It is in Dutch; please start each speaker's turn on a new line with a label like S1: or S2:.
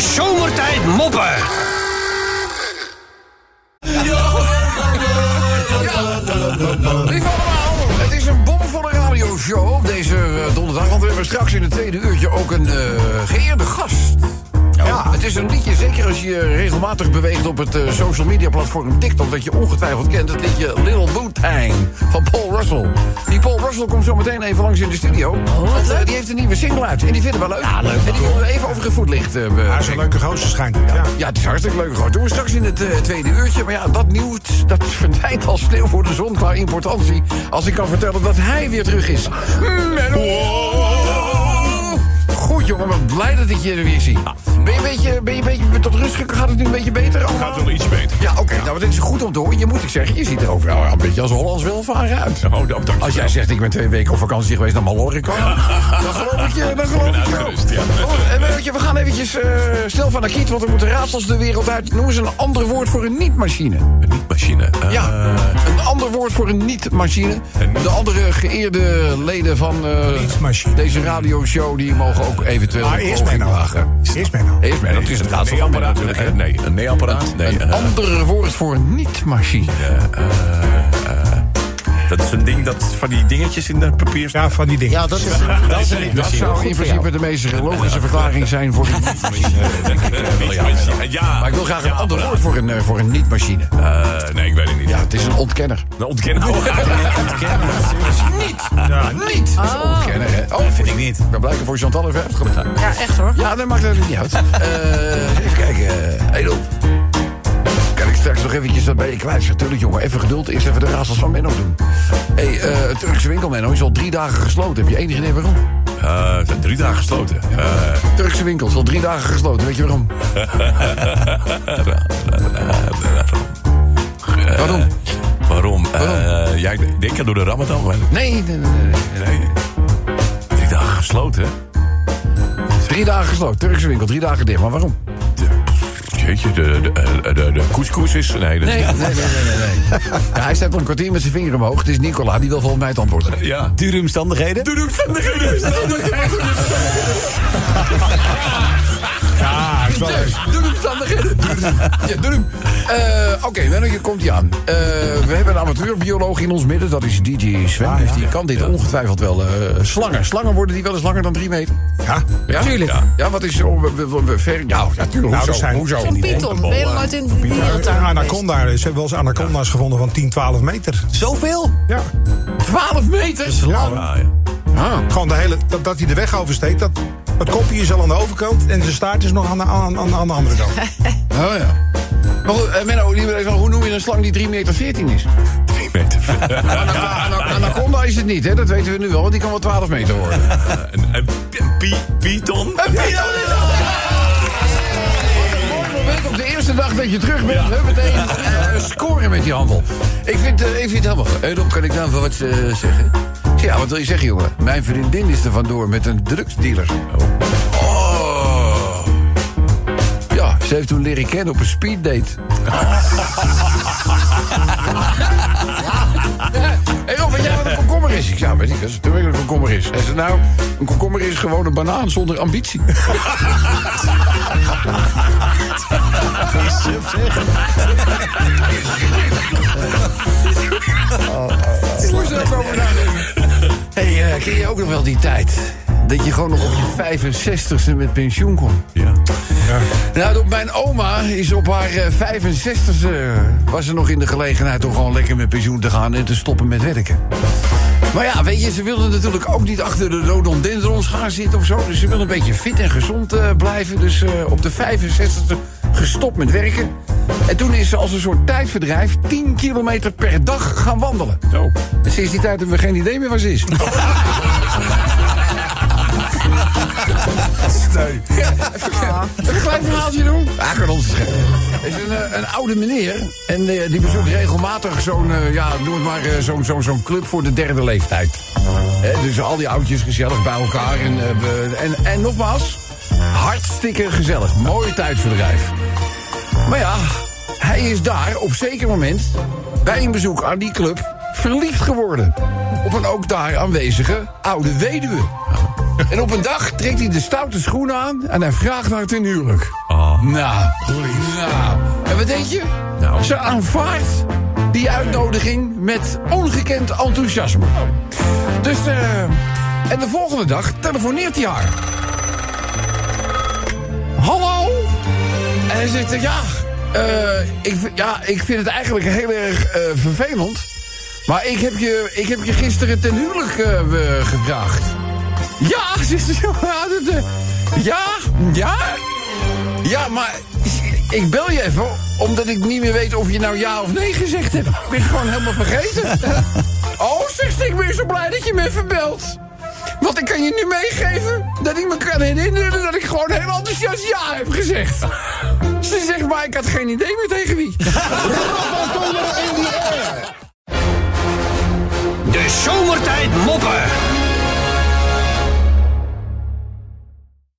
S1: Zomertijd Moppen.
S2: Lief allemaal, het is een bomvolle radioshow op deze eh, donderdag. Want we hebben straks in het tweede uurtje ook een eh, geëerde gast. Ja, het is een liedje, zeker als je je regelmatig beweegt op het eh, social media platform TikTok... dat je ongetwijfeld kent, het liedje Little Bootang van Paul Russell. Paul Russell komt zo meteen even langs in de studio. want, eh, die heeft een nieuwe single uit en die vinden we leuk. Ja, leuk. En die willen we even over het voetlicht uh,
S3: Hij is een leuke gozer, schijnt het. Ja.
S2: ja, het is hartstikke leuk. Gewoon. Doen we straks in het eh, tweede uurtje. Maar ja, dat nieuws dat verdwijnt als sneeuw voor de zon qua importantie. Als ik kan vertellen dat hij weer terug is. Menno! Goed jongen, wat blij dat ik je er weer zie. Ben je een beetje, ben je een beetje tot rust gekomen? Gaat het nu een beetje beter allemaal?
S4: Gaat wel iets beter.
S2: Ja, oké. Nou, dit is goed om te horen. Je moet ik zeggen, je ziet er overal een beetje als Hollands welvaren uit.
S4: Oh, dank je
S2: Als jij zegt, ik ben twee weken op vakantie geweest naar Mallorca... dan geloof ik je, dan geloof ik je wel.
S4: uitgerust, ja.
S2: Oh, en weet je, we gaan eventjes uh, snel van de kiet, want er moeten raadsels de wereld uit. Noem eens een ander woord voor een niet-machine.
S4: Een niet-machine. Uh,
S2: Ja, een ander woord voor een niet-machine. De andere geëerde leden van uh,
S3: Niet-machine.
S2: deze radioshow... die mogen ook eventueel
S3: Maar
S2: een
S3: eerst
S2: poging
S3: Menno.
S2: wagen.
S3: Eerst Menno.
S2: Eerst Menno, het is het raadsel van Menno
S4: Nee-apparaat.
S2: natuurlijk. hè.
S4: Eh, Nee, een nee-apparaat. Nee,
S2: Een
S4: eh,
S2: ander woord voor een niet-machine.
S4: eh, eh, dat is een ding dat van die dingetjes in de papier
S3: Ja, van die dingen.
S5: Ja, dat is, dat is een
S2: Dat zou in principe de meest logische verklaring zijn voor een niet-machine. denk ik, eh, wel, ja. Maar ik wil graag een ander woord voor een, eh, voor een niet-machine.
S4: Eh, nee, ik weet het niet.
S2: Ja, het is een ontkenner.
S4: Nou, ontkennen. Oh,
S2: Niet! Ja, niet! Dat een ontkenner, ik niet. Ik ben blij dat ik voor Chantal even heb gedaan.
S5: Ja, echt hoor.
S2: Ja, dat maakt het niet uit. Eh, even kijken. Hey, Rob. Kan ik straks nog eventjes dat bij je kwijt? Natuurlijk, jongen. Even geduld. Eerst even de raadsels van Menno doen. Hé, hey, eh, het Turkse winkel, Menno, is al drie dagen gesloten. Heb je enig idee waarom?
S4: Eh, het zijn drie dagen gesloten. Eh,
S2: Turkse winkel is al drie dagen gesloten. Weet je waarom? Waarom?
S4: waarom? Eh, ja, ik denk door de Ramadan. maar-
S2: Nee, nee, nee, nee, nee.
S4: Nee. Drie dagen gesloten.
S2: Drie dagen gesloten. Turkse winkel, drie dagen dicht. Maar waarom?
S4: De, jeetje, de, de, de, de, de couscous is... Nee,
S2: Nee, nee, nee, nee, nee. nee. Ja, hij staat al een kwartier met zijn vinger omhoog. Het is Nicola, die wil volgens mij het antwoord.
S4: Ja.
S5: Dure omstandigheden.
S4: Doe de omstandigheden.
S3: Ja, is wel leuk.
S2: Doe hem omstandigheden. Ja, doe hem. Eh, Oké, je komt hier aan. Eh, we hebben een amateurbioloog in ons midden. Dat is DJ Sven. Dus die kan dit ongetwijfeld wel. eh, slangen. Slangen worden die wel eens langer dan drie meter?
S3: Ja.
S2: Ja?
S5: Tuurlijk.
S2: Ja, ja wat is zo... we- we- we- ver, ja, ja, tuurlijk.
S3: Nou,
S2: hoezo? hoezo?
S3: die-
S5: Python, ben je nog nooit in de
S3: Een
S5: dierentuin
S3: anaconda. Ze hebben wel eens anaconda's gevonden van 10, 12 meter.
S5: Zoveel?
S3: Ja.
S2: 12 meter?
S3: Ja,
S4: Ah, ja.
S2: Ah.
S3: Gewoon de hele, dat, dat hij de weg oversteekt. Dat, het kopje is al aan de overkant en zijn staart is nog aan de, aan, aan, aan de andere kant.
S2: Oh ja. Maar goed, eh, Menno, die- even, hoe noem je een slang die 3 meter 14 is?
S4: Drie meter.
S2: Anaconda, ana- anaconda is het niet, hè? Dat weten we nu wel, want die kan wel 12 meter worden.
S4: Een, een, een pi- python.
S2: Een python is op de eerste dag dat je terug bent. We meteen eh, scoren met die handel. Ik vind, eh, ik vind het helemaal goed. Rob, kan ik dan wel wat zeggen? Zeg, Ja, wat wil je zeggen, jongen? Mijn vriendin is er vandoor met een drugsdealer. Oh. Ja, ze heeft toen leren kennen op een speeddate. Hé Rob, weet jij wat een komkommer is? Ik zei, weet ik, dat is natuurlijk een komkommer is. Hij zei, nou, een komkommer is gewoon een banaan zonder ambitie. Ik moest er even over nadenken. Hey, eh, ken je ook nog wel die tijd? Dat je gewoon nog op je 65ste met pensioen kon.
S4: Ja.
S2: Nou, mijn oma is op haar eh, 65ste... was ze nog in de gelegenheid om gewoon lekker met pensioen te gaan... en te stoppen met werken. Maar ja, weet je, ze wilde natuurlijk ook niet achter de rhododendrons gaan zitten of zo. Dus ze wil een beetje fit en gezond eh, blijven. Dus eh, op de 65ste gestopt met werken. En toen is ze als een soort tijdverdrijf 10 kilometer per dag gaan wandelen. Zo. En sinds die tijd hebben we geen idee meer waar ze is. Nee. Ja, even, een klein verhaaltje doen. Ah, kan ons is een, eh, een oude meneer. En eh, die bezoekt regelmatig zo'n, eh, ja, noem het maar, zo'n zo'n zo'n club voor de derde leeftijd. Dus al die oudjes gezellig bij elkaar. En, en, en nogmaals, hartstikke gezellig. Mooi tijdverdrijf. Maar ja, hij is daar op zeker moment bij een bezoek aan die club verliefd geworden. Op een ook daar aanwezige oude weduwe. En op een dag trekt hij de stoute schoenen aan en hij vraagt naar ten huwelijk.
S4: Oh.
S2: Nou, nou. En wat denk je?
S4: Nou.
S2: Ze aanvaardt die uitnodiging met ongekend enthousiasme. Dus, eh. en de volgende dag telefoneert hij haar. Hij zegt, ja, eh, ik, ja, ik vind het eigenlijk heel erg eh, vervelend. Maar ik heb, je, ik heb je gisteren ten huwelijk eh, gevraagd. Ja, zegt ze, ja, ja, ja. Maar ik bel je even omdat ik niet meer weet of je nou ja of nee gezegd hebt. Ik ben gewoon helemaal vergeten. oh, zegt ze, ik ben zo blij dat je me even belt. Want ik kan je nu meegeven dat ik me kan herinneren dat ik gewoon heel enthousiast ja heb gezegd. Ze zegt maar, ik had geen idee meer tegen wie.
S1: De zomertijd moppen.